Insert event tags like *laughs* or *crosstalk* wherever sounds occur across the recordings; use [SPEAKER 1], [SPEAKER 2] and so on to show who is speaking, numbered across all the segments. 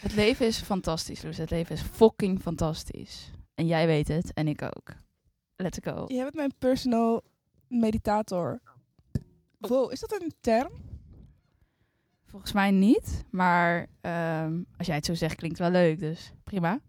[SPEAKER 1] Het leven is fantastisch, Loes. Het leven is fucking fantastisch. En jij weet het, en ik ook. Let's go.
[SPEAKER 2] Jij bent mijn personal meditator. Wow, is dat een term?
[SPEAKER 1] Volgens mij niet, maar ehm, als jij het zo zegt, klinkt het wel leuk, dus prima.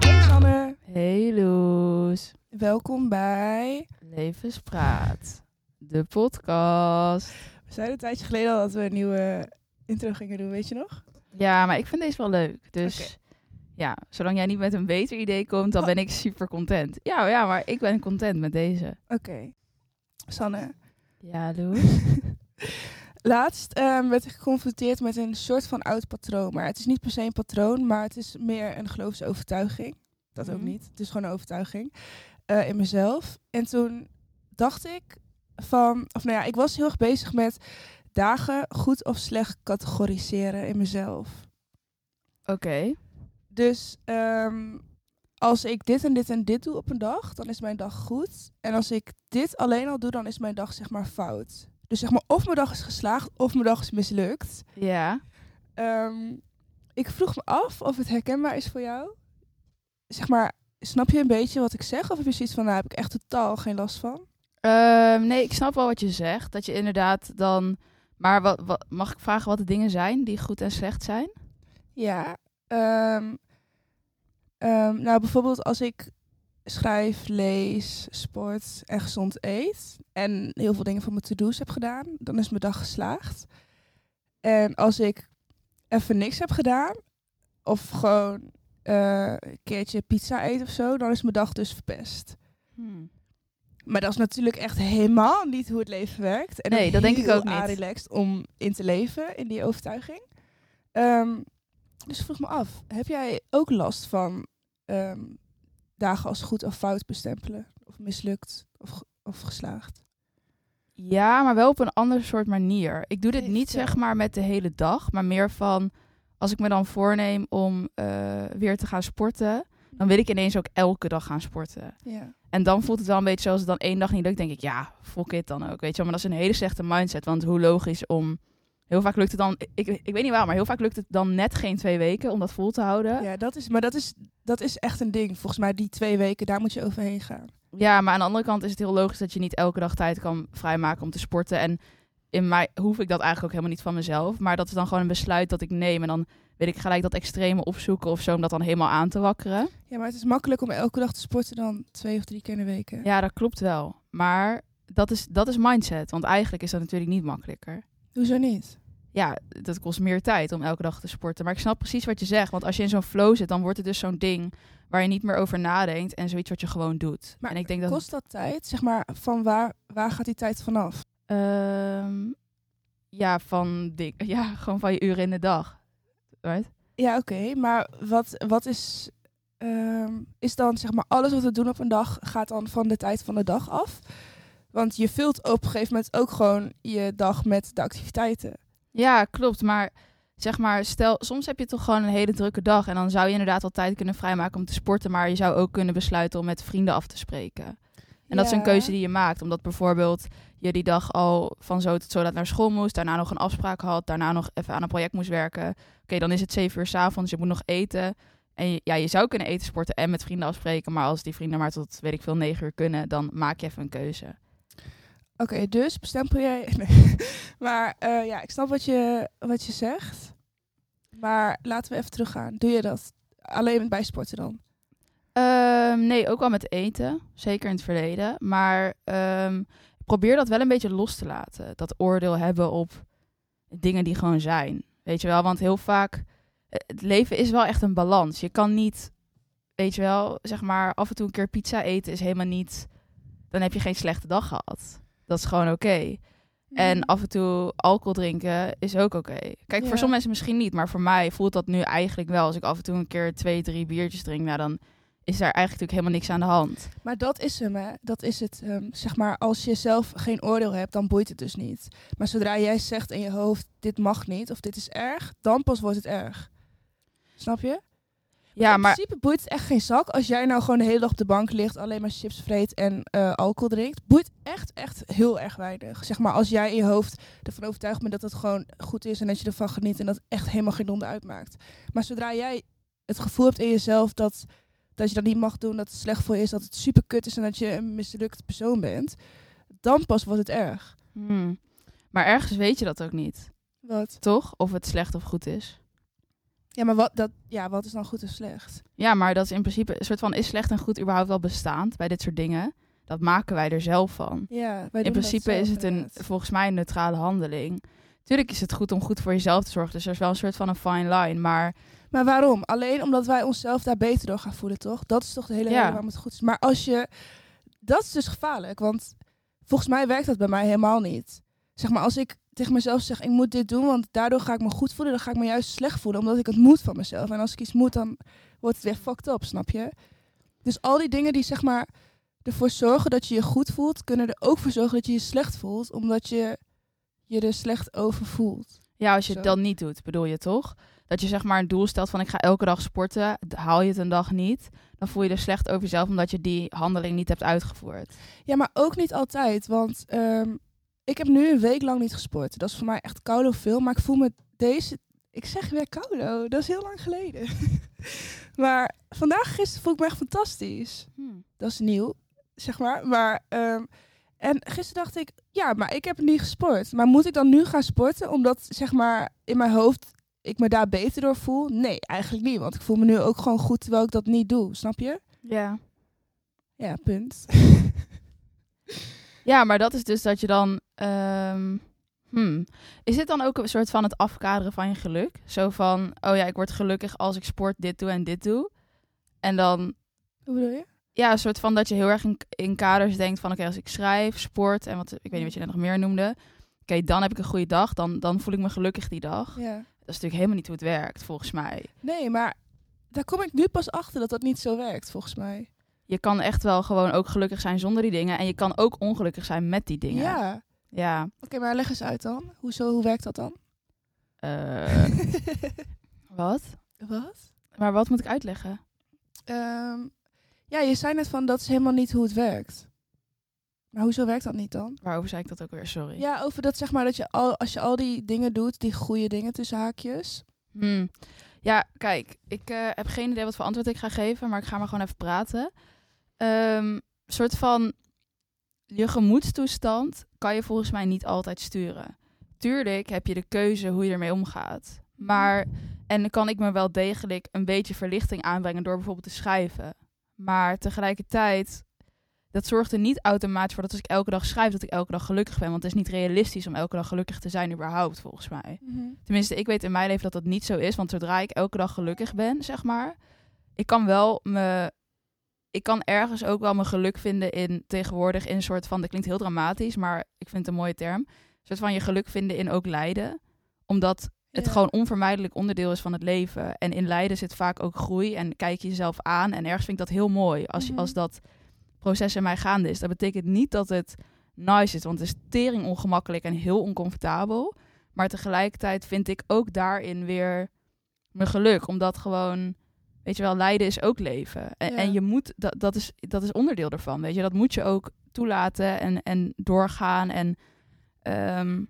[SPEAKER 2] Hey Sanne,
[SPEAKER 1] Hey Loes.
[SPEAKER 2] welkom bij...
[SPEAKER 1] Levenspraat. De podcast.
[SPEAKER 2] We zeiden een tijdje geleden al dat we een nieuwe intro gingen doen, weet je nog?
[SPEAKER 1] Ja, maar ik vind deze wel leuk. Dus ja, zolang jij niet met een beter idee komt, dan
[SPEAKER 2] Oh.
[SPEAKER 1] ben ik super content. Ja, ja, maar ik ben content met deze.
[SPEAKER 2] Oké. Sanne,
[SPEAKER 1] Ja, Loes. *laughs*
[SPEAKER 2] laatst ehm, werd ik geconfronteerd met een soort van oud patroon. Maar het is niet per se een patroon, maar het is meer een geloofsovertuiging. Dat ook
[SPEAKER 1] Mhm.
[SPEAKER 2] niet. Het is gewoon een overtuiging eh, in mezelf. En toen dacht ik van... Of nou ja, ik was heel erg bezig met dagen goed of slecht categoriseren in mezelf.
[SPEAKER 1] Oké.
[SPEAKER 2] Dus ehm, als ik dit en dit en dit doe op een dag, dan is mijn dag goed. En als ik dit alleen al doe, dan is mijn dag zeg maar fout. Dus zeg maar of mijn dag is geslaagd of mijn dag is mislukt.
[SPEAKER 1] Ja.
[SPEAKER 2] Ehm, ik vroeg me af of het herkenbaar is voor jou. Zeg maar, snap je een beetje wat ik zeg? Of heb je zoiets van, nou heb ik echt totaal geen last van?
[SPEAKER 1] Ehm, nee, ik snap wel wat je zegt. Dat je inderdaad dan... Maar wat, wat, mag ik vragen wat de dingen zijn die goed en slecht zijn?
[SPEAKER 2] Ja. ehm, ehm, nou, bijvoorbeeld als ik schrijf, lees, sport en gezond eet. En heel veel dingen van mijn to-do's heb gedaan. Dan is mijn dag geslaagd. En als ik even niks heb gedaan. Of gewoon eh, een keertje pizza eet of zo. Dan is mijn dag dus verpest.
[SPEAKER 1] Hmm.
[SPEAKER 2] Maar dat is natuurlijk echt helemaal niet hoe het leven werkt. En
[SPEAKER 1] Nee, dat denk ik ook niet.
[SPEAKER 2] relaxed om in te leven, in die overtuiging. Ehm, dus vroeg me af, heb jij ook last van ehm, dagen als goed of fout bestempelen? Of mislukt of, of geslaagd?
[SPEAKER 1] Ja, maar wel op een ander soort manier. Ik doe dit niet zeg maar met de hele dag, maar meer van als ik me dan voorneem om eh, weer te gaan sporten, dan wil ik ineens ook elke dag gaan sporten.
[SPEAKER 2] Ja.
[SPEAKER 1] En dan voelt het wel een beetje zoals het dan één dag niet lukt, denk ik, ja, fuck it dan ook, weet je wel. Maar dat is een hele slechte mindset, want hoe logisch om... Heel vaak lukt het dan, ik, ik weet niet waar, maar heel vaak lukt het dan net geen twee weken om dat vol te houden.
[SPEAKER 2] ja, dat is, maar dat is, dat is echt een ding. Volgens mij die twee weken, daar moet je overheen gaan.
[SPEAKER 1] Ja, maar aan de andere kant is het heel logisch dat je niet elke dag tijd kan vrijmaken om te sporten. En in mij hoef ik dat eigenlijk ook helemaal niet van mezelf. Maar dat is dan gewoon een besluit dat ik neem. En dan wil ik gelijk dat extreme opzoeken of zo, om dat dan helemaal aan te wakkeren.
[SPEAKER 2] Ja, maar het is makkelijk om elke dag te sporten dan twee of drie keer in de week. hè?
[SPEAKER 1] Ja, dat klopt wel. Maar dat is, dat is mindset. Want eigenlijk is dat natuurlijk niet makkelijker.
[SPEAKER 2] Hoezo niet?
[SPEAKER 1] Ja, dat kost meer tijd om elke dag te sporten. Maar ik snap precies wat je zegt. Want als je in zo'n flow zit, dan wordt het dus zo'n ding waar je niet meer over nadenkt. En zoiets wat je gewoon doet.
[SPEAKER 2] Maar
[SPEAKER 1] en ik denk dat
[SPEAKER 2] Kost dat tijd? Zeg maar, van waar, waar gaat die tijd vanaf?
[SPEAKER 1] Ehm, ja, van *laughs* ja, gewoon van je uren in de dag. Right?
[SPEAKER 2] Ja, oké. maar wat, wat is... ehm, is dan, zeg maar, alles wat we doen op een dag... gaat dan van de tijd van de dag af? Want je vult op een gegeven moment ook gewoon je dag met de activiteiten.
[SPEAKER 1] Ja, klopt. Maar zeg maar, stel, soms heb je toch gewoon een hele drukke dag. En dan zou je inderdaad al tijd kunnen vrijmaken om te sporten. Maar je zou ook kunnen besluiten om met vrienden af te spreken. En dat is een keuze die je maakt. Omdat bijvoorbeeld je die dag al van zo tot zo laat naar school moest. Daarna nog een afspraak had. Daarna nog even aan een project moest werken. Oké, dan is het zeven uur s'avonds. Je moet nog eten. En je, ja, je zou kunnen eten, sporten en met vrienden afspreken. Maar als die vrienden maar tot, weet ik veel, negen uur kunnen, dan maak je even een keuze.
[SPEAKER 2] Oké, dus bestempel jij... *laughs* Nee. maar eh, ja, ik snap wat je, wat je zegt. Maar laten we even teruggaan. Doe je dat alleen bij sporten dan?
[SPEAKER 1] Ehm, nee, ook wel met eten. Zeker in het verleden. Maar ehm, probeer dat wel een beetje los te laten. Dat oordeel hebben op dingen die gewoon zijn. Weet je wel, want heel vaak... eh, Het leven is wel echt een balans. Je kan niet, weet je wel, zeg maar... Af en toe een keer pizza eten is helemaal niet... Dan heb je geen slechte dag gehad. Dat is gewoon oké. En af en toe alcohol drinken is ook oké. Kijk,
[SPEAKER 2] Ja.
[SPEAKER 1] voor sommige mensen misschien niet, maar voor mij voelt dat nu eigenlijk wel. Als ik af en toe een keer twee, drie biertjes drink, nou dan is daar eigenlijk natuurlijk helemaal niks aan de hand.
[SPEAKER 2] Maar dat is hem, hè. Dat is het. ehm, zeg maar, als je zelf geen oordeel hebt, dan boeit het dus niet. Maar zodra jij zegt in je hoofd, dit mag niet of dit is erg, dan pas wordt het erg. Snap je?
[SPEAKER 1] Ja,
[SPEAKER 2] in
[SPEAKER 1] maar
[SPEAKER 2] principe boeit het echt geen zak. Als jij nou gewoon de hele dag op de bank ligt, alleen maar chips vreet en eh, alcohol drinkt. Boeit echt, echt heel erg weinig. Zeg maar als jij in je hoofd ervan overtuigd bent dat het gewoon goed is en dat je ervan geniet en dat echt helemaal geen donder uitmaakt. Maar zodra jij het gevoel hebt in jezelf dat, dat je dat niet mag doen, dat het slecht voor je is, dat het super kut is en dat je een mislukt persoon bent, dan pas wordt het erg.
[SPEAKER 1] Hmm. Maar ergens weet je dat ook niet,
[SPEAKER 2] Wat?
[SPEAKER 1] toch? Of het slecht of goed is.
[SPEAKER 2] Ja, maar wat, dat, ja, wat is dan goed en slecht?
[SPEAKER 1] Ja, maar dat is in principe een soort van is slecht en goed überhaupt wel bestaand bij dit soort dingen. Dat maken wij er zelf van.
[SPEAKER 2] Ja,
[SPEAKER 1] In principe is het een volgens mij een neutrale handeling. Tuurlijk is het goed om goed voor jezelf te zorgen. Dus er is wel een soort van een fine line. Maar
[SPEAKER 2] Maar waarom? Alleen omdat wij onszelf daar beter door gaan voelen, toch? Dat is toch de hele
[SPEAKER 1] Ja.
[SPEAKER 2] reden waarom het goed is. Maar als je... Dat is dus gevaarlijk, want volgens mij werkt dat bij mij helemaal niet. Zeg maar, als ik tegen mezelf zeg, ik moet dit doen, want daardoor ga ik me goed voelen, dan ga ik me juist slecht voelen, omdat ik het moet van mezelf. En als ik iets moet, dan wordt het weer fucked up, snap je? Dus al die dingen die, zeg maar, ervoor zorgen dat je je goed voelt, kunnen er ook voor zorgen dat je je slecht voelt, omdat je je er slecht over voelt.
[SPEAKER 1] ja, als je het dan niet doet, bedoel je toch? Dat je zeg maar een doel stelt van ik ga elke dag sporten. Haal je het een dag niet, dan voel je er slecht over jezelf omdat je die handeling niet hebt uitgevoerd.
[SPEAKER 2] Ja, maar ook niet altijd. Want ehm, ik heb nu een week lang niet gesport. Dat is voor mij echt koude veel. Maar ik voel me deze... Ik zeg weer koude. Dat is heel lang geleden. *laughs* maar vandaag, gisteren, voel ik me echt fantastisch.
[SPEAKER 1] Hmm.
[SPEAKER 2] Dat is nieuw, zeg maar. Maar... ehm, en gisteren dacht ik, ja, maar ik heb niet gesport. Maar moet ik dan nu gaan sporten? Omdat, zeg maar, in mijn hoofd ik me daar beter door voel? Nee, eigenlijk niet. Want ik voel me nu ook gewoon goed terwijl ik dat niet doe. Snap je?
[SPEAKER 1] Ja.
[SPEAKER 2] Ja, punt. *laughs*
[SPEAKER 1] Ja, maar dat is dus dat je dan. ehm, hmm. Is dit dan ook een soort van het afkaderen van je geluk? Zo van, oh ja, ik word gelukkig als ik sport, dit doe en dit doe. En dan,
[SPEAKER 2] Hoe bedoel je?
[SPEAKER 1] ja, een soort van dat je heel erg in, in kaders denkt van, oké, als ik schrijf, sport en wat, ik weet niet wat je net nog meer noemde. Oké, dan heb ik een goede dag, dan, dan voel ik me gelukkig die dag.
[SPEAKER 2] Ja.
[SPEAKER 1] Dat is natuurlijk helemaal niet hoe het werkt, volgens mij.
[SPEAKER 2] Nee, maar daar kom ik nu pas achter dat dat niet zo werkt, volgens mij.
[SPEAKER 1] Je kan echt wel gewoon ook gelukkig zijn zonder die dingen. En je kan ook ongelukkig zijn met die dingen.
[SPEAKER 2] Ja.
[SPEAKER 1] Ja.
[SPEAKER 2] Oké, maar leg eens uit dan. Hoezo, hoe werkt dat dan?
[SPEAKER 1] eh, *laughs* wat?
[SPEAKER 2] Wat?
[SPEAKER 1] Maar wat moet ik uitleggen?
[SPEAKER 2] Ehm, ja, je zei net van dat is helemaal niet hoe het werkt. Maar hoezo werkt dat niet dan?
[SPEAKER 1] Waarover zei ik dat ook weer? Sorry.
[SPEAKER 2] Ja, over dat zeg maar dat je al, als je al die dingen doet, die goede dingen tussen haakjes.
[SPEAKER 1] Hmm. Ja, kijk, ik eh, heb geen idee wat voor antwoord ik ga geven, maar ik ga maar gewoon even praten. Een soort van je gemoedstoestand kan je volgens mij niet altijd sturen. Tuurlijk heb je de keuze hoe je ermee omgaat. Maar, en dan kan ik me wel degelijk een beetje verlichting aanbrengen door bijvoorbeeld te schrijven. Maar tegelijkertijd, dat zorgt er niet automatisch voor dat als ik elke dag schrijf, dat ik elke dag gelukkig ben. Want het is niet realistisch om elke dag gelukkig te zijn überhaupt, volgens mij. Tenminste, ik weet in mijn leven dat dat niet zo is. Want zodra ik elke dag gelukkig ben, zeg maar. Ik kan wel me. Ik kan ergens ook wel mijn geluk vinden in tegenwoordig in een soort van. Dat klinkt heel dramatisch, maar ik vind het een mooie term. Een soort van je geluk vinden in ook lijden. Omdat het
[SPEAKER 2] Ja.
[SPEAKER 1] gewoon onvermijdelijk onderdeel is van het leven. En in lijden zit vaak ook groei. En kijk je jezelf aan. En ergens vind ik dat heel mooi. Als,
[SPEAKER 2] Mhm.
[SPEAKER 1] als dat proces in mij gaande is. Dat betekent niet dat het nice is. Want het is tering ongemakkelijk en heel oncomfortabel. Maar tegelijkertijd vind ik ook daarin weer mijn geluk. Omdat gewoon, weet je wel, lijden is ook leven. En,
[SPEAKER 2] Ja.
[SPEAKER 1] en je moet, dat, dat, is, dat is onderdeel ervan. Weet je, dat moet je ook toelaten en, en doorgaan. En, ehm,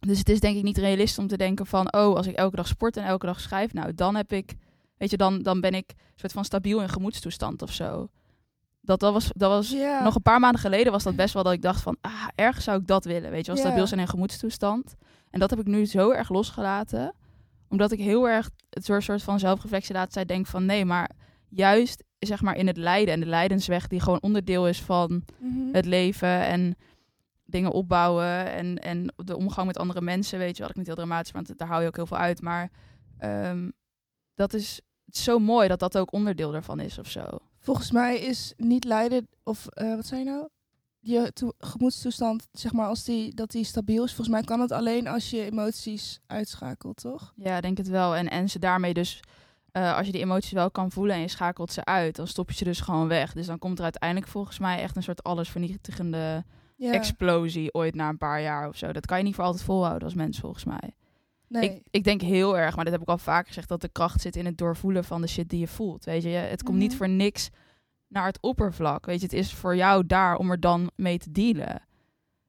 [SPEAKER 1] dus het is denk ik niet realistisch om te denken van, oh, als ik elke dag sport en elke dag schrijf, nou, dan heb ik, weet je, dan, dan ben ik een soort van stabiel in gemoedstoestand of zo. Dat, dat was, dat was nog een paar maanden geleden was dat best wel dat ik dacht van, ah, ergens zou ik dat willen, weet je,
[SPEAKER 2] Ja.
[SPEAKER 1] stabiel zijn in gemoedstoestand. En dat heb ik nu zo erg losgelaten, omdat ik heel erg het soort soort van zelfreflectie laat zij denk van, nee, maar juist zeg maar in het lijden en de lijdensweg die gewoon onderdeel is van
[SPEAKER 2] Mhm.
[SPEAKER 1] het leven en dingen opbouwen en, en de omgang met andere mensen, weet je wel, ik niet heel dramatisch, want daar hou je ook heel veel uit, maar ehm, dat is zo mooi dat dat ook onderdeel ervan is of zo.
[SPEAKER 2] Volgens mij is niet lijden, of eh, wat zei je nou? Je to- gemoedstoestand, zeg maar, als die, dat die stabiel is. Volgens mij kan het alleen als je emoties uitschakelt, toch?
[SPEAKER 1] Ja, denk het wel. En, en ze daarmee dus, eh, als je die emoties wel kan voelen en je schakelt ze uit, dan stop je ze dus gewoon weg. Dus dan komt er uiteindelijk volgens mij echt een soort allesvernietigende
[SPEAKER 2] Ja.
[SPEAKER 1] explosie ooit na een paar jaar of zo. Dat kan je niet voor altijd volhouden als mens volgens mij.
[SPEAKER 2] Nee.
[SPEAKER 1] Ik, ik denk heel erg, maar dat heb ik al vaker gezegd, dat de kracht zit in het doorvoelen van de shit die je voelt. Weet je, het komt niet
[SPEAKER 2] Mhm.
[SPEAKER 1] voor niks naar het oppervlak. Weet je, het is voor jou daar om er dan mee te dealen.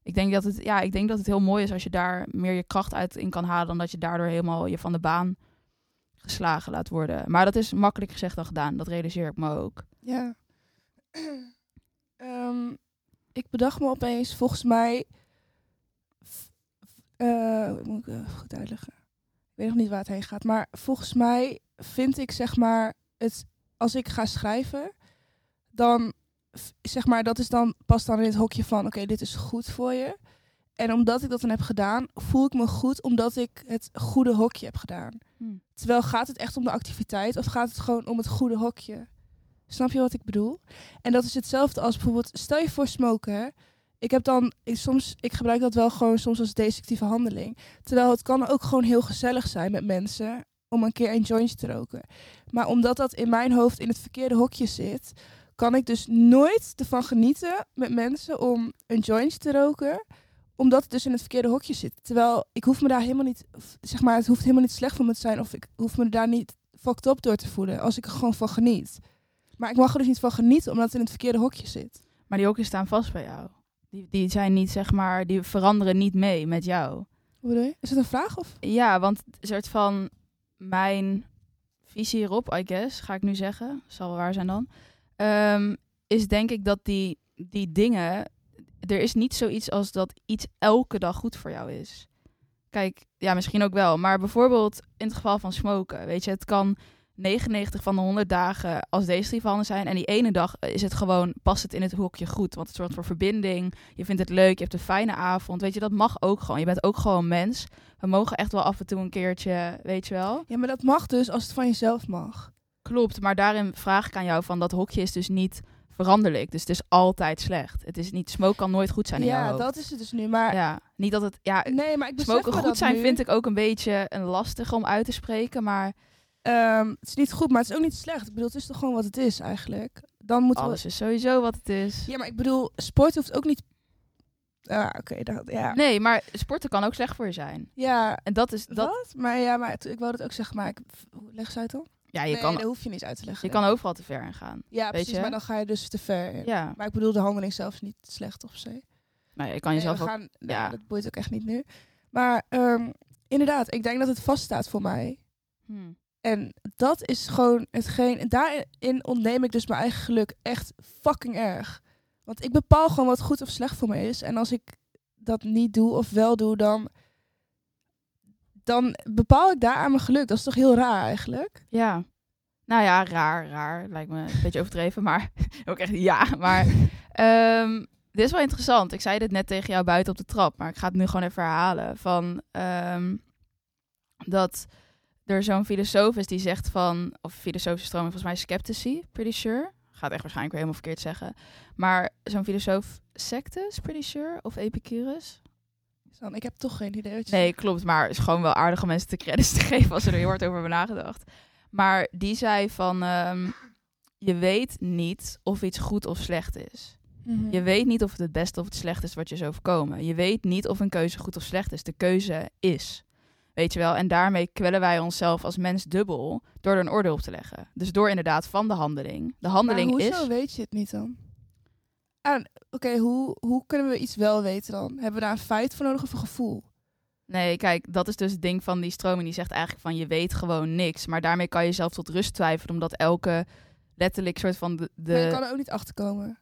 [SPEAKER 1] Ik denk dat het, ja, ik denk dat het heel mooi is als je daar meer je kracht uit in kan halen dan dat je daardoor helemaal je van de baan geslagen laat worden. Maar dat is makkelijk gezegd dan gedaan. Dat realiseer ik me ook.
[SPEAKER 2] Ja. *clears throat* Ehm, ik bedacht me opeens, volgens mij. Hoe moet ik eh, goed uitleggen? Ik weet nog niet waar het heen gaat. Maar volgens mij vind ik zeg maar het. Als ik ga schrijven, dan zeg maar dat is dan pas dan in het hokje van oké, dit is goed voor je. En omdat ik dat dan heb gedaan, voel ik me goed omdat ik het goede hokje heb gedaan. Terwijl gaat het echt om de activiteit of gaat het gewoon om het goede hokje? Snap je wat ik bedoel? En dat is hetzelfde als bijvoorbeeld, stel je voor smoken. Ik heb dan ik, soms, ik gebruik dat wel gewoon soms als destructieve handeling. Terwijl het kan ook gewoon heel gezellig zijn met mensen om een keer een jointje te roken. Maar omdat dat in mijn hoofd in het verkeerde hokje zit, kan ik dus nooit ervan genieten met mensen om een jointje te roken omdat het dus in het verkeerde hokje zit. Terwijl ik hoef me daar helemaal niet, zeg maar, het hoeft helemaal niet slecht voor me te zijn. Of ik hoef me daar niet fucked up door te voelen. Als ik er gewoon van geniet. Maar ik mag er dus niet van genieten, omdat het in het verkeerde hokje zit.
[SPEAKER 1] Maar die hokjes staan vast bij jou. Die, die zijn niet, zeg maar, die veranderen niet mee met jou.
[SPEAKER 2] Hoe bedoel je? Is het een vraag? Of?
[SPEAKER 1] Ja, want een soort van mijn visie hierop, I guess, ga ik nu zeggen, zal wel waar zijn dan, ehm, is denk ik dat die, die dingen, er is niet zoiets als dat iets elke dag goed voor jou is. Kijk, ja, misschien ook wel, maar bijvoorbeeld in het geval van smoken, weet je, het kan 99 van de 100 dagen als destructief handen zijn en die ene dag is het gewoon, past het in het hokje goed, want het zorgt voor verbinding, je vindt het leuk, je hebt een fijne avond, weet je, dat mag ook gewoon. Je bent ook gewoon mens we mogen echt wel af en toe een keertje, weet je wel.
[SPEAKER 2] Ja, maar dat mag dus als het van jezelf mag.
[SPEAKER 1] Klopt, maar daarin vraag ik aan jou van dat hokje is dus niet veranderlijk. Dus het is altijd slecht. Het is niet, smoke kan nooit goed zijn in jouw
[SPEAKER 2] Ja,
[SPEAKER 1] hoofd.
[SPEAKER 2] dat is het dus nu. Maar
[SPEAKER 1] Ja, niet dat het, ja,
[SPEAKER 2] nee, maar ik
[SPEAKER 1] smoken goed zijn
[SPEAKER 2] nu.
[SPEAKER 1] vind ik ook een beetje een lastig om uit te spreken, maar
[SPEAKER 2] Ehm, het is niet goed, maar het is ook niet slecht. Ik bedoel, het is toch gewoon wat het is eigenlijk. Dan moeten
[SPEAKER 1] alles is sowieso wat het is.
[SPEAKER 2] Ja, maar ik bedoel, sport hoeft ook niet... Ah, oké. dat ja.
[SPEAKER 1] Nee, maar sporten kan ook slecht voor je zijn.
[SPEAKER 2] Ja,
[SPEAKER 1] En dat is, dat,
[SPEAKER 2] wat? Maar ja, maar ik wou het ook zeggen, maar ik... leg ze uit dan?
[SPEAKER 1] ja, je,
[SPEAKER 2] nee,
[SPEAKER 1] kan,
[SPEAKER 2] dat hoef je niet uit te leggen.
[SPEAKER 1] je kan overal te ver in gaan.
[SPEAKER 2] Ja,
[SPEAKER 1] weet
[SPEAKER 2] precies,
[SPEAKER 1] je?
[SPEAKER 2] maar dan ga je dus te ver in.
[SPEAKER 1] Ja,
[SPEAKER 2] Maar ik bedoel, de handeling zelf is niet slecht of zo.
[SPEAKER 1] nou, ja, je kan
[SPEAKER 2] Nee,
[SPEAKER 1] jezelf
[SPEAKER 2] we
[SPEAKER 1] ook...
[SPEAKER 2] gaan,
[SPEAKER 1] ja.
[SPEAKER 2] dat boeit ook echt niet nu. Maar ehm, inderdaad, ik denk dat het vaststaat voor mij.
[SPEAKER 1] Hm.
[SPEAKER 2] En dat is gewoon hetgeen... Daarin ontneem ik dus mijn eigen geluk echt fucking erg. Want ik bepaal gewoon wat goed of slecht voor me is. En als ik dat niet doe of wel doe, dan... Dan bepaal ik daar aan mijn geluk. Dat is toch heel raar eigenlijk?
[SPEAKER 1] Ja. Nou ja, raar, raar. Lijkt me een beetje overdreven, maar *laughs* ook echt ja. Maar *laughs* ehm, dit is wel interessant. Ik zei dit net tegen jou buiten op de trap, maar ik ga het nu gewoon even herhalen. Van ehm, dat er zo'n filosoof is die zegt van, of filosofische stroming, volgens mij skeptici, pretty sure. Gaat echt waarschijnlijk weer helemaal verkeerd zeggen. Maar zo'n filosoof sectus, pretty sure, of Epicurus.
[SPEAKER 2] Dan, ik heb toch geen idee
[SPEAKER 1] Nee, klopt. Maar het is gewoon wel aardig om mensen de credits te *laughs* geven als ze er heel hard over hebben nagedacht. Maar die zei van, ehm, je weet niet of iets goed of slecht is.
[SPEAKER 2] Mhm.
[SPEAKER 1] Je weet niet of het het beste of het slecht is wat je is overkomen. Je weet niet of een keuze goed of slecht is. De keuze is. Weet je wel? En daarmee kwellen wij onszelf als mens dubbel door er een oordeel op te leggen. Dus door inderdaad van de handeling. De handeling
[SPEAKER 2] maar hoezo
[SPEAKER 1] is...
[SPEAKER 2] weet je het niet dan? Ah, Oké, hoe, hoe kunnen we iets wel weten dan? Hebben we daar een feit voor nodig of een gevoel?
[SPEAKER 1] Nee, kijk, dat is dus het ding van die stroming. Die zegt eigenlijk van je weet gewoon niks. Maar daarmee kan je zelf tot rust twijfelen. Omdat elke letterlijk soort van de... de...
[SPEAKER 2] Maar je kan er ook niet achter komen.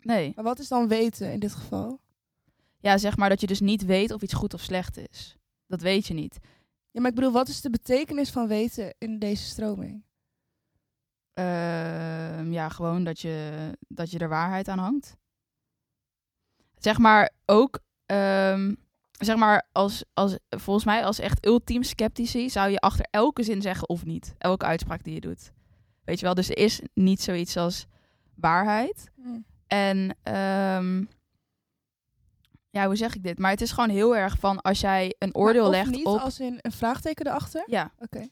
[SPEAKER 1] Nee.
[SPEAKER 2] Maar wat is dan weten in dit geval?
[SPEAKER 1] Ja, zeg maar dat je dus niet weet of iets goed of slecht is. Dat weet je niet.
[SPEAKER 2] Ja, maar ik bedoel, wat is de betekenis van weten in deze stroming?
[SPEAKER 1] Ehm, ja, gewoon dat je, dat je er waarheid aan hangt. Zeg maar ook, ehm, zeg maar, als, als, volgens mij als echt ultiem sceptici zou je achter elke zin zeggen of niet. Elke uitspraak die je doet. Weet je wel, dus er is niet zoiets als waarheid. En ehm, ja, hoe zeg ik dit? Maar het is gewoon heel erg van als jij een oordeel
[SPEAKER 2] of
[SPEAKER 1] legt
[SPEAKER 2] niet
[SPEAKER 1] op.
[SPEAKER 2] als in een vraagteken erachter?
[SPEAKER 1] Ja,
[SPEAKER 2] Oké.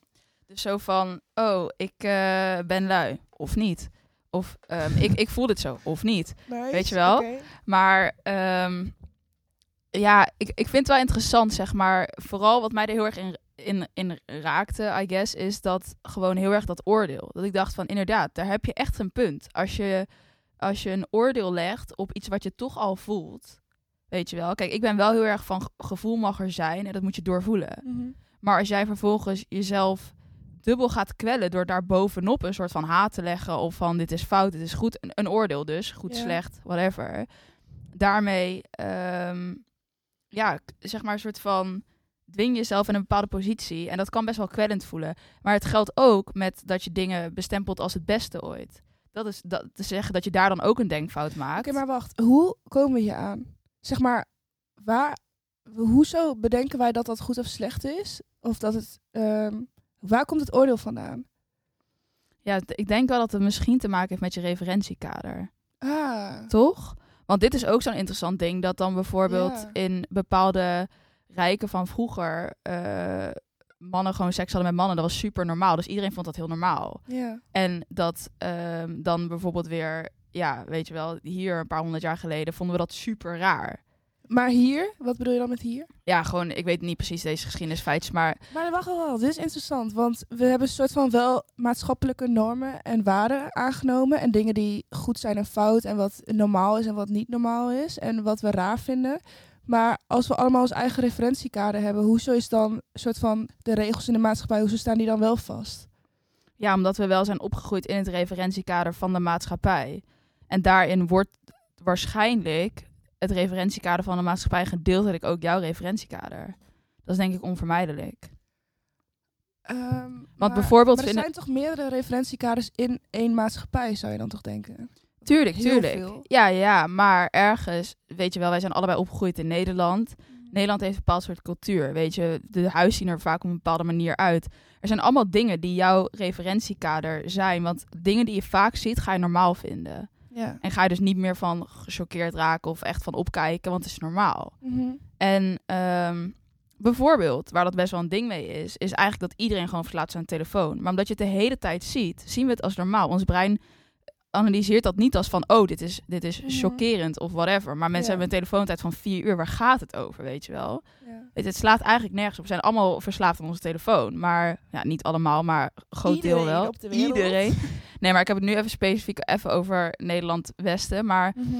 [SPEAKER 1] dus zo van, oh, ik eh, ben lui. Of niet. Of ehm, ik, ik voel dit zo. Of niet.
[SPEAKER 2] Nice,
[SPEAKER 1] Weet je wel? Maar ehm, ja, ik, ik vind het wel interessant, zeg maar. Vooral wat mij er heel erg in in, in raakte, I guess, is dat gewoon heel erg dat oordeel. Dat ik dacht van, inderdaad, daar heb je echt een punt. Als je, als je een oordeel legt op iets wat je toch al voelt, weet je wel. Kijk, ik ben wel heel erg van gevoel mag er zijn en dat moet je doorvoelen.
[SPEAKER 2] Mhm.
[SPEAKER 1] Maar als jij vervolgens jezelf dubbel gaat kwellen door daar bovenop een soort van haat te leggen of van dit is fout, dit is goed, een, een oordeel dus, goed, slecht, whatever. Daarmee, ehm, ja, zeg maar een soort van dwing jezelf in een bepaalde positie en dat kan best wel kwellend voelen. Maar het geldt ook met dat je dingen bestempelt als het beste ooit. Dat is dat te zeggen dat je daar dan ook een denkfout maakt.
[SPEAKER 2] Oké, maar wacht. Hoe komen we hier aan? Zeg maar, waar, hoezo bedenken wij dat dat goed of slecht is? Of dat het, ehm, waar komt het oordeel vandaan?
[SPEAKER 1] Ja, ik denk wel dat het misschien te maken heeft met je referentiekader.
[SPEAKER 2] Ah,
[SPEAKER 1] Toch? Want dit is ook zo'n interessant ding dat dan bijvoorbeeld
[SPEAKER 2] Ja.
[SPEAKER 1] in bepaalde rijken van vroeger eh, mannen gewoon seks hadden met mannen. Dat was super normaal. Dus iedereen vond dat heel normaal.
[SPEAKER 2] ja.
[SPEAKER 1] En dat ehm, dan bijvoorbeeld weer, ja, weet je wel, hier een paar honderd jaar geleden vonden we dat super raar.
[SPEAKER 2] Maar hier, wat bedoel je dan met hier?
[SPEAKER 1] Ja, gewoon, ik weet niet precies deze geschiedenisfeitjes, maar
[SPEAKER 2] Maar wacht wel, dit is interessant. Want we hebben een soort van wel maatschappelijke normen en waarden aangenomen. En dingen die goed zijn en fout. En wat normaal is en wat niet normaal is. En wat we raar vinden. Maar als we allemaal ons eigen referentiekader hebben, hoezo is dan een soort van de regels in de maatschappij, hoezo staan die dan wel vast?
[SPEAKER 1] ja, omdat we wel zijn opgegroeid in het referentiekader van de maatschappij. En daarin wordt waarschijnlijk het referentiekader van de maatschappij gedeeltelijk ook jouw referentiekader. Dat is denk ik onvermijdelijk.
[SPEAKER 2] Ehm, maar-
[SPEAKER 1] bijvoorbeeld
[SPEAKER 2] maar er zijn toch meerdere referentiekaders in één maatschappij, zou je dan toch denken?
[SPEAKER 1] Tuurlijk,
[SPEAKER 2] Heel
[SPEAKER 1] tuurlijk.
[SPEAKER 2] veel.
[SPEAKER 1] Ja, ja, maar ergens, weet je wel, wij zijn allebei opgegroeid in Nederland. Nederland heeft een bepaald soort cultuur, weet je. De huis zien er vaak op een bepaalde manier uit. Er zijn allemaal dingen die jouw referentiekader zijn. Want dingen die je vaak ziet, ga je normaal vinden.
[SPEAKER 2] Ja.
[SPEAKER 1] En ga je dus niet meer van gechoqueerd raken of echt van opkijken, want het is normaal.
[SPEAKER 2] Mhm.
[SPEAKER 1] En ehm, bijvoorbeeld, waar dat best wel een ding mee is, is eigenlijk dat iedereen gewoon verslaat zijn telefoon. Maar omdat je het de hele tijd ziet, zien we het als normaal. Ons brein analyseert dat niet als van, oh, dit is, dit is
[SPEAKER 2] Mhm.
[SPEAKER 1] chockerend of whatever. Maar mensen
[SPEAKER 2] Ja.
[SPEAKER 1] hebben een telefoontijd van vier uur. Waar gaat het over, weet je wel?
[SPEAKER 2] Ja.
[SPEAKER 1] Het, het slaat eigenlijk nergens op. We zijn allemaal verslaafd aan onze telefoon. Maar, ja, niet allemaal, maar een groot deel wel.
[SPEAKER 2] de.
[SPEAKER 1] Iedereen. *laughs* Nee, maar ik heb het nu even specifiek even over Nederland-Westen. Maar
[SPEAKER 2] Mhm.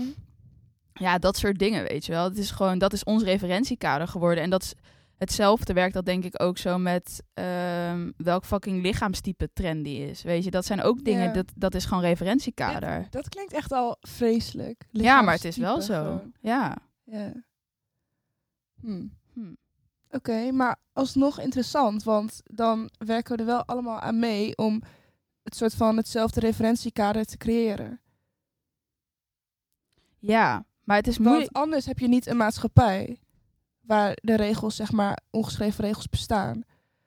[SPEAKER 1] ja, dat soort dingen, weet je wel. Het is gewoon, dat is ons referentiekader geworden. En dat is hetzelfde werkt dat denk ik ook zo met ehm, welk fucking lichaamstype trendy is. Weet je, dat zijn ook dingen,
[SPEAKER 2] Ja.
[SPEAKER 1] dat, dat is gewoon referentiekader.
[SPEAKER 2] Dit- dat klinkt echt al vreselijk.
[SPEAKER 1] ja, maar het is wel zo.
[SPEAKER 2] gewoon.
[SPEAKER 1] Ja.
[SPEAKER 2] Ja. Hm.
[SPEAKER 1] Hm.
[SPEAKER 2] Oké, maar alsnog interessant, want dan werken we er wel allemaal aan mee om het soort van hetzelfde referentiekader te creëren.
[SPEAKER 1] Ja, maar het is
[SPEAKER 2] Want
[SPEAKER 1] moeilijk.
[SPEAKER 2] anders heb je niet een maatschappij waar de regels, zeg maar, ongeschreven regels bestaan.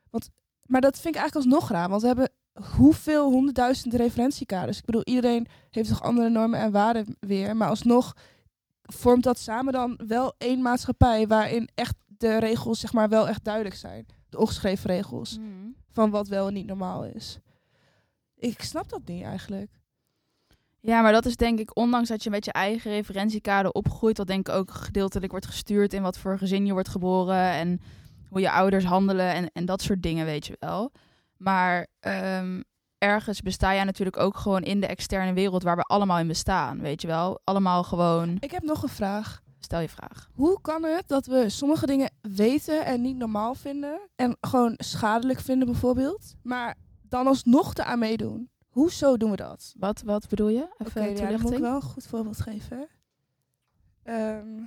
[SPEAKER 2] Want, maar dat vind ik eigenlijk alsnog raar, want we hebben hoeveel honderdduizend referentiekaders. Ik bedoel, iedereen heeft toch andere normen en waarden weer, maar alsnog vormt dat samen dan wel één maatschappij waarin echt de regels, zeg maar, wel echt duidelijk zijn. De ongeschreven regels
[SPEAKER 1] Hm.
[SPEAKER 2] van wat wel en niet normaal is. Ik snap dat niet eigenlijk.
[SPEAKER 1] Ja, maar dat is denk ik, ondanks dat je met je eigen referentiekader opgroeit, wat denk ik ook gedeeltelijk wordt gestuurd in wat voor gezin je wordt geboren en hoe je ouders handelen en, en dat soort dingen, weet je wel. Maar ehm, ergens besta jij natuurlijk ook gewoon in de externe wereld waar we allemaal in bestaan, weet je wel. Allemaal gewoon,
[SPEAKER 2] Ik heb nog een vraag.
[SPEAKER 1] stel je vraag.
[SPEAKER 2] Hoe kan het dat we sommige dingen weten en niet normaal vinden en gewoon schadelijk vinden bijvoorbeeld, maar dan alsnog eraan meedoen? Hoezo doen we dat?
[SPEAKER 1] Wat, wat bedoel je? Even
[SPEAKER 2] Oké, ja, dan moet ik wel een goed voorbeeld geven. Ehm,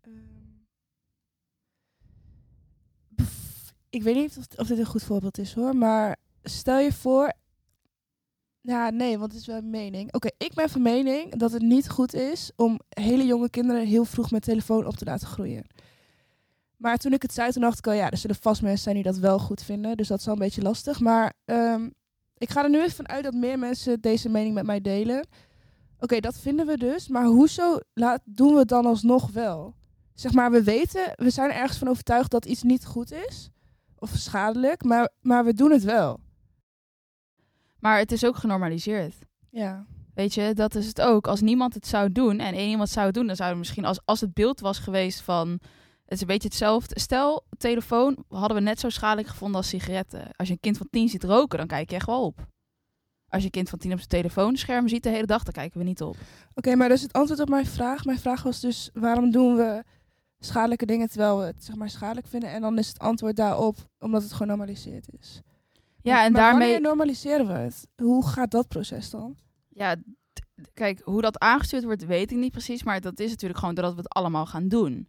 [SPEAKER 2] ehm, pff, ik weet niet of, of dit een goed voorbeeld is hoor, maar stel je voor. Ja, nee, want het is wel een mening. Oké, ik ben van mening dat het niet goed is om hele jonge kinderen heel vroeg met telefoon op te laten groeien. Maar toen ik het zei, toen dacht ik al, ja, er zullen vast mensen zijn die dat wel goed vinden. Dus dat is wel een beetje lastig. Maar ehm, ik ga er nu even van uit dat meer mensen deze mening met mij delen. Oké, dat vinden we dus. Maar hoezo laat, doen we het dan alsnog wel? Zeg maar, we weten, we zijn er ergens van overtuigd dat iets niet goed is. Of schadelijk. Maar, maar we doen het wel.
[SPEAKER 1] Maar het is ook genormaliseerd.
[SPEAKER 2] Ja.
[SPEAKER 1] Weet je, dat is het ook. Als niemand het zou doen en één iemand zou het doen, dan zou het misschien als, als het beeld was geweest van Het is een beetje hetzelfde. Stel, telefoon hadden we net zo schadelijk gevonden als sigaretten. Als je een kind van tien ziet roken, dan kijk je echt wel op. Als je een kind van tien op zijn telefoonscherm ziet de hele dag, dan kijken we niet op.
[SPEAKER 2] Oké, maar dus het antwoord op mijn vraag. Mijn vraag was dus, waarom doen we schadelijke dingen terwijl we het zeg maar schadelijk vinden? En dan is het antwoord daarop, omdat het genormaliseerd is.
[SPEAKER 1] Ja, en
[SPEAKER 2] maar
[SPEAKER 1] daarmee...
[SPEAKER 2] wanneer normaliseren we het? Hoe gaat dat proces dan?
[SPEAKER 1] Ja, kijk, hoe dat aangestuurd wordt, weet ik niet precies. Maar dat is natuurlijk gewoon doordat we het allemaal gaan doen.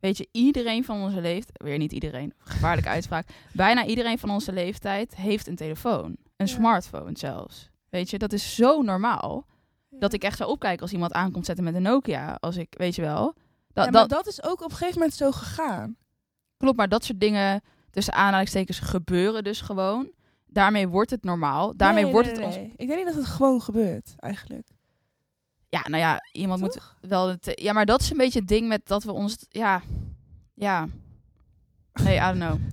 [SPEAKER 1] Weet je, iedereen van onze leeftijd, weer niet iedereen, gevaarlijke *laughs* uitspraak. Bijna iedereen van onze leeftijd heeft een telefoon. Een
[SPEAKER 2] Ja.
[SPEAKER 1] smartphone zelfs. Weet je, dat is zo normaal. Dat ik echt zou opkijken als iemand aankomt zetten met een Nokia. Als ik, weet je wel.
[SPEAKER 2] Ja, maar
[SPEAKER 1] dat,
[SPEAKER 2] dat is ook op een gegeven moment zo gegaan.
[SPEAKER 1] Klopt, maar dat soort dingen tussen aanhalingstekens gebeuren dus gewoon. Daarmee wordt het normaal. Daarmee
[SPEAKER 2] Nee,
[SPEAKER 1] wordt
[SPEAKER 2] nee,
[SPEAKER 1] het ons...
[SPEAKER 2] Ik denk niet dat het gewoon gebeurt, eigenlijk.
[SPEAKER 1] Ja, nou ja, iemand moet wel... Het, ja, maar dat is een beetje het ding met dat we ons... Ja, ja. Nee, I don't know. *laughs*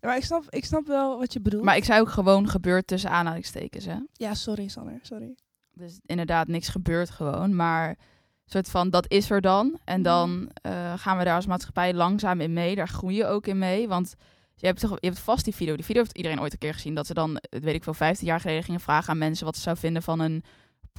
[SPEAKER 2] Maar ik snap, ik snap wel wat je bedoelt.
[SPEAKER 1] Maar ik zei ook gewoon gebeurt tussen aanhalingstekens, hè.
[SPEAKER 2] Ja, sorry Sanne, sorry.
[SPEAKER 1] Dus inderdaad, niks gebeurt gewoon. Maar soort van, dat is er dan. En dan eh, gaan we daar als maatschappij langzaam in mee. Daar groei je ook in mee. Want je hebt, toch, je hebt vast die video. Die video heeft iedereen ooit een keer gezien. Dat ze dan, eh, weet ik veel, 15 jaar geleden gingen vragen aan mensen... wat ze zou vinden van een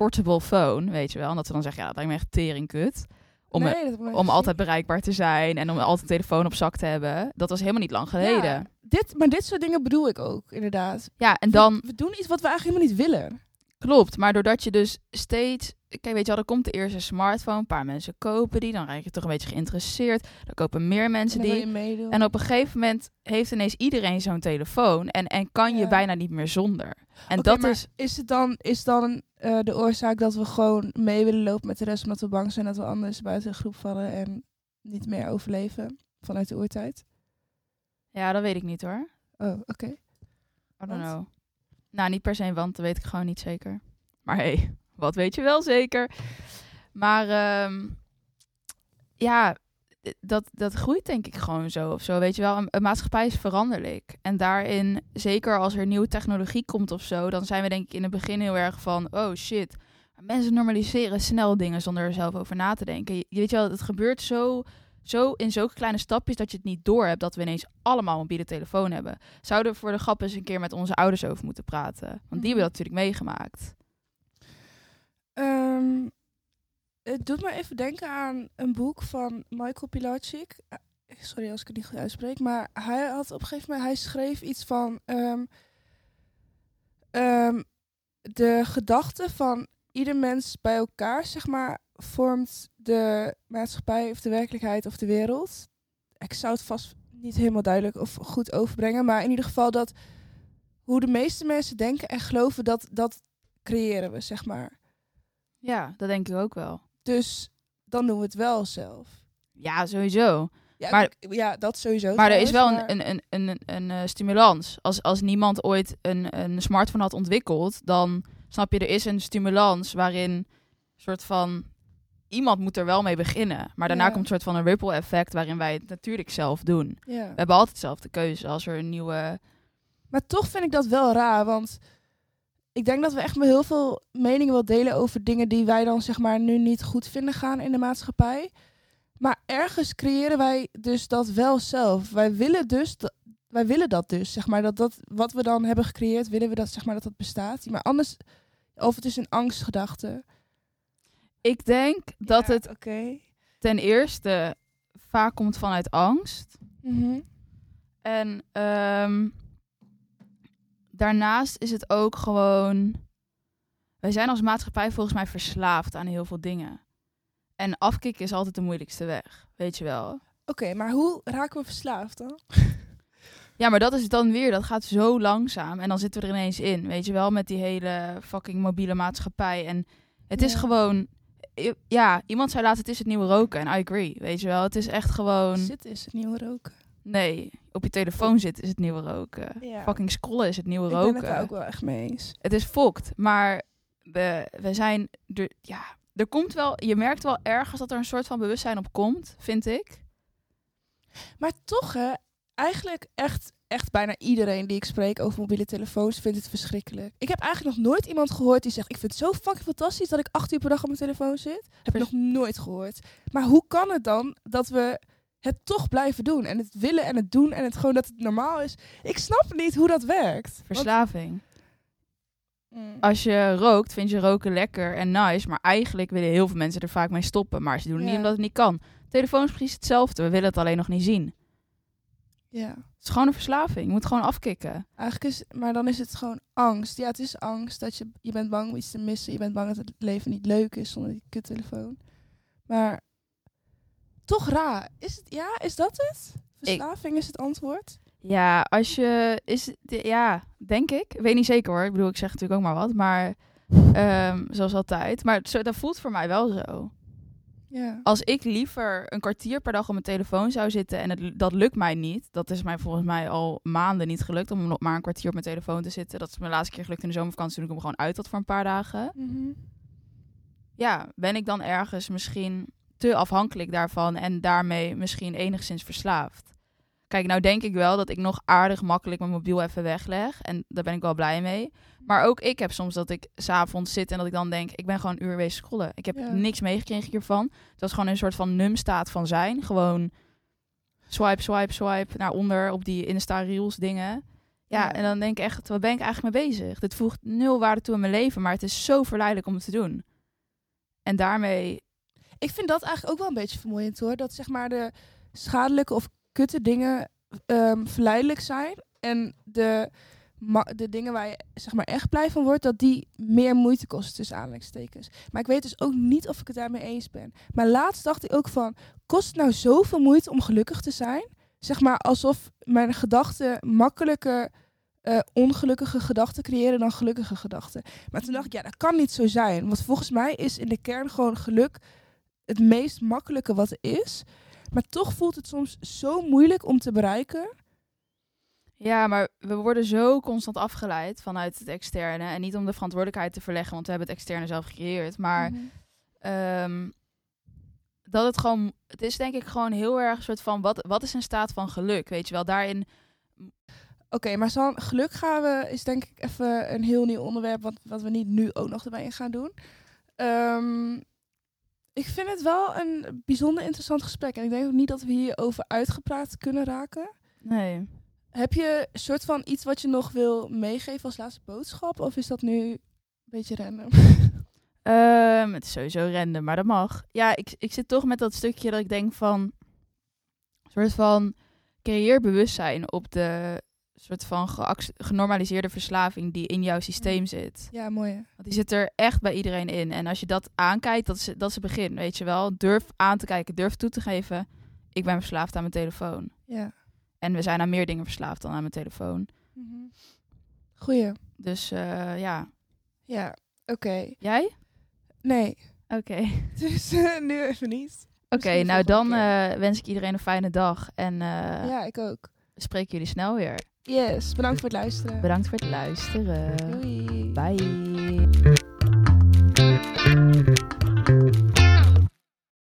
[SPEAKER 1] portable phone, weet je wel. En dat ze dan zeggen, ja, dat lijkt me echt teringkut. Om,
[SPEAKER 2] nee,
[SPEAKER 1] om
[SPEAKER 2] gezien.
[SPEAKER 1] altijd bereikbaar te zijn en om altijd een telefoon op zak te hebben. Dat was helemaal niet lang geleden.
[SPEAKER 2] Ja, dit, maar dit soort dingen bedoel ik ook, inderdaad.
[SPEAKER 1] Ja, en
[SPEAKER 2] We-
[SPEAKER 1] dan
[SPEAKER 2] We, doen iets wat we eigenlijk helemaal niet willen.
[SPEAKER 1] klopt. Maar doordat je dus steeds. Kijk, weet je wel, er komt de eerste smartphone. Een paar mensen kopen die. Dan raak je toch een beetje geïnteresseerd. Dan kopen meer mensen die. En op een gegeven moment heeft ineens iedereen zo'n telefoon. En, en kan je
[SPEAKER 2] Ja.
[SPEAKER 1] bijna niet meer zonder. En dat is.
[SPEAKER 2] Is het dan, is dan eh, de oorzaak dat we gewoon mee willen lopen met de rest... omdat we bang zijn dat we anders buiten de groep vallen... en niet meer overleven vanuit de oertijd?
[SPEAKER 1] Ja, dat weet ik niet hoor.
[SPEAKER 2] Oh, oké.
[SPEAKER 1] I don't
[SPEAKER 2] Want?
[SPEAKER 1] know. Nou, niet per se, want dat weet ik gewoon niet zeker. Maar hé, hey, wat weet je wel zeker? Maar ehm, ja, dat, dat groeit denk ik gewoon zo of zo. Weet je wel, een, een maatschappij is veranderlijk. En daarin, zeker als er nieuwe technologie komt of zo, dan zijn we denk ik in het begin heel erg van, oh shit. Mensen normaliseren snel dingen zonder er zelf over na te denken. Je, weet je wel, het gebeurt zo, zo in zulke kleine stapjes dat je het niet door hebt dat we ineens allemaal een mobiele telefoon hebben. Zouden we voor de grap eens een keer met onze ouders over moeten praten. Want die hebben dat natuurlijk meegemaakt.
[SPEAKER 2] Ehm, het doet me even denken aan een boek van Michael Pilarczyk. Eh, Sorry als ik het niet goed uitspreek, maar hij had op een gegeven moment, hij schreef iets van ehm, ehm, de gedachte van ieder mens bij elkaar, zeg maar, vormt de maatschappij of de werkelijkheid of de wereld. Ik zou het vast niet helemaal duidelijk of goed overbrengen, maar in ieder geval dat hoe de meeste mensen denken en geloven, dat dat creëren we, zeg maar.
[SPEAKER 1] Ja, dat denk ik ook wel.
[SPEAKER 2] Dus dan doen we het wel zelf.
[SPEAKER 1] Ja, sowieso.
[SPEAKER 2] Ja,
[SPEAKER 1] Maar-
[SPEAKER 2] ja dat sowieso.
[SPEAKER 1] Maar er is wel een, een, een, een, een eh, stimulans. Als, als niemand ooit een, een smartphone had ontwikkeld, dan snap je, er is een stimulans waarin soort van iemand moet er wel mee beginnen. Maar daarna
[SPEAKER 2] Ja.
[SPEAKER 1] komt een soort van een ripple effect waarin wij het natuurlijk zelf doen.
[SPEAKER 2] Ja.
[SPEAKER 1] We hebben altijd zelf de keuze als er een nieuwe.
[SPEAKER 2] Maar toch vind ik dat wel raar, want ik denk dat we echt met heel veel meningen wel delen over dingen die wij dan zeg maar nu niet goed vinden gaan in de maatschappij. Maar ergens creëren wij dus dat wel zelf. Wij willen dus dat, wij willen dat dus, zeg maar, dat dat wat we dan hebben gecreëerd, willen we dat zeg maar dat dat bestaat. Maar anders, of het is een angstgedachte.
[SPEAKER 1] Ik denk dat
[SPEAKER 2] Ja,
[SPEAKER 1] het
[SPEAKER 2] Oké.
[SPEAKER 1] ten eerste vaak komt vanuit angst.
[SPEAKER 2] Mhm.
[SPEAKER 1] En ehm, daarnaast is het ook gewoon. Wij zijn als maatschappij volgens mij verslaafd aan heel veel dingen. En afkicken is altijd de moeilijkste weg, weet je wel.
[SPEAKER 2] Oké, maar hoe raken we verslaafd dan? *laughs*
[SPEAKER 1] Ja, maar dat is dan weer, dat gaat zo langzaam. En dan zitten we er ineens in, weet je wel, met die hele fucking mobiele maatschappij. En het is gewoon. Ja, iemand zei laatst, het is het nieuwe roken. En I agree, weet je wel. Het is echt gewoon.
[SPEAKER 2] Zit is het nieuwe roken.
[SPEAKER 1] Nee, op je telefoon zitten is het nieuwe roken.
[SPEAKER 2] Ja.
[SPEAKER 1] Fucking scrollen is het nieuwe
[SPEAKER 2] Ik ben
[SPEAKER 1] roken.
[SPEAKER 2] het daar ook wel echt mee eens.
[SPEAKER 1] het is fokt, maar we, we zijn er, ja, er komt wel, je merkt wel ergens dat er een soort van bewustzijn op komt, vind ik.
[SPEAKER 2] Maar toch, hè, eigenlijk echt, echt bijna iedereen die ik spreek over mobiele telefoons vindt het verschrikkelijk. Ik heb eigenlijk nog nooit iemand gehoord die zegt: Ik vind het zo fucking fantastisch dat ik acht uur per dag op mijn telefoon zit. Heb ik nog nooit gehoord. Maar hoe kan het dan dat we het toch blijven doen. En het willen en het doen en het gewoon dat het normaal is. Ik snap niet hoe dat werkt.
[SPEAKER 1] Verslaving.
[SPEAKER 2] Mm.
[SPEAKER 1] Als je rookt, vind je roken lekker en nice. Maar eigenlijk willen heel veel mensen er vaak mee stoppen. Maar ze doen het niet omdat het niet kan. Telefoon is precies hetzelfde. We willen het alleen nog niet zien.
[SPEAKER 2] Ja.
[SPEAKER 1] Het is gewoon een verslaving. Je moet gewoon afkicken.
[SPEAKER 2] Eigenlijk is, maar dan is het gewoon angst. Ja, het is angst dat je, je bent bang om iets te missen. Je bent bang dat het leven niet leuk is zonder die kuttelefoon. Maar toch raar. Is het, ja, is dat het? Verslaving is het antwoord?
[SPEAKER 1] Ja, als je... Is, ja, denk ik. Weet niet zeker hoor. Ik bedoel, ik zeg natuurlijk ook maar wat. Maar ehm, zoals altijd. Maar zo, dat voelt voor mij wel zo.
[SPEAKER 2] Ja.
[SPEAKER 1] Als ik liever een kwartier per dag op mijn telefoon zou zitten en het, dat lukt mij niet. Dat is mij volgens mij al maanden niet gelukt om nog maar een kwartier op mijn telefoon te zitten. Dat is mijn laatste keer gelukt in de zomervakantie toen ik hem gewoon uit had voor een paar dagen.
[SPEAKER 2] Mhm.
[SPEAKER 1] Ja, ben ik dan ergens misschien te afhankelijk daarvan en daarmee misschien enigszins verslaafd. Kijk, nou denk ik wel dat ik nog aardig makkelijk mijn mobiel even wegleg. En daar ben ik wel blij mee. Maar ook ik heb soms dat ik s'avonds zit en dat ik dan denk, ik ben gewoon een uur bezig scrollen. Ik heb
[SPEAKER 2] Ja.
[SPEAKER 1] niks meegekregen hiervan. Het was gewoon een soort van num staat van zijn. Gewoon swipe, swipe, swipe naar onder op die Insta Reels dingen. Ja,
[SPEAKER 2] Ja.
[SPEAKER 1] en dan denk ik echt, wat ben ik eigenlijk mee bezig? Dit voegt nul waarde toe in mijn leven, maar het is zo verleidelijk om het te doen. En daarmee,
[SPEAKER 2] Ik vind dat eigenlijk ook wel een beetje vermoeiend hoor. Dat zeg maar de schadelijke of kutte dingen ehm, verleidelijk zijn. En de, de dingen waar je zeg maar echt blij van wordt, dat die meer moeite kosten tussen aanleidingstekens. Maar ik weet dus ook niet of ik het daarmee eens ben. Maar laatst dacht ik ook van, kost het nou zoveel moeite om gelukkig te zijn? Zeg maar alsof mijn gedachten makkelijker eh, ongelukkige gedachten creëren dan gelukkige gedachten. Maar toen dacht ik, ja, dat kan niet zo zijn. Want volgens mij is in de kern gewoon geluk het meest makkelijke wat er is. Maar toch voelt het soms zo moeilijk om te bereiken.
[SPEAKER 1] ja, maar we worden zo constant afgeleid vanuit het externe. En niet om de verantwoordelijkheid te verleggen, want we hebben het externe zelf gecreëerd. Maar
[SPEAKER 2] Mhm.
[SPEAKER 1] ehm, dat het gewoon, het is denk ik gewoon heel erg een soort van, wat, wat is een staat van geluk? Weet je wel, daarin
[SPEAKER 2] Oké, maar San, geluk gaan we, is denk ik even een heel nieuw onderwerp, wat, wat we niet nu ook nog erbij in gaan doen. Ehm, ik vind het wel een bijzonder interessant gesprek. En ik denk ook niet dat we hierover uitgepraat kunnen raken.
[SPEAKER 1] Nee.
[SPEAKER 2] Heb je een soort van iets wat je nog wil meegeven als laatste boodschap? Of is dat nu een beetje random? *laughs*
[SPEAKER 1] Ehm, het is sowieso random, maar dat mag. Ja, ik, ik zit toch met dat stukje dat ik denk van... soort van creëer bewustzijn op de soort van genormaliseerde verslaving die in jouw systeem zit.
[SPEAKER 2] ja, mooi. hè?
[SPEAKER 1] Want die zit er echt bij iedereen in. En als je dat aankijkt, dat is, dat is het begin, weet je wel. Durf aan te kijken, durf toe te geven. Ik ben verslaafd aan mijn telefoon.
[SPEAKER 2] Ja.
[SPEAKER 1] En we zijn aan meer dingen verslaafd dan aan mijn telefoon.
[SPEAKER 2] Mhm. Goeie.
[SPEAKER 1] Dus eh, ja.
[SPEAKER 2] Ja, oké.
[SPEAKER 1] Jij?
[SPEAKER 2] Nee,
[SPEAKER 1] Oké. *laughs*
[SPEAKER 2] dus eh, nu even niet.
[SPEAKER 1] Oké, nou dan eh, wens ik iedereen een fijne dag. En
[SPEAKER 2] ja, ik ook
[SPEAKER 1] spreken jullie snel weer.
[SPEAKER 2] Yes, bedankt voor het luisteren.
[SPEAKER 1] Bedankt voor het luisteren.
[SPEAKER 2] Doei.
[SPEAKER 1] Bye.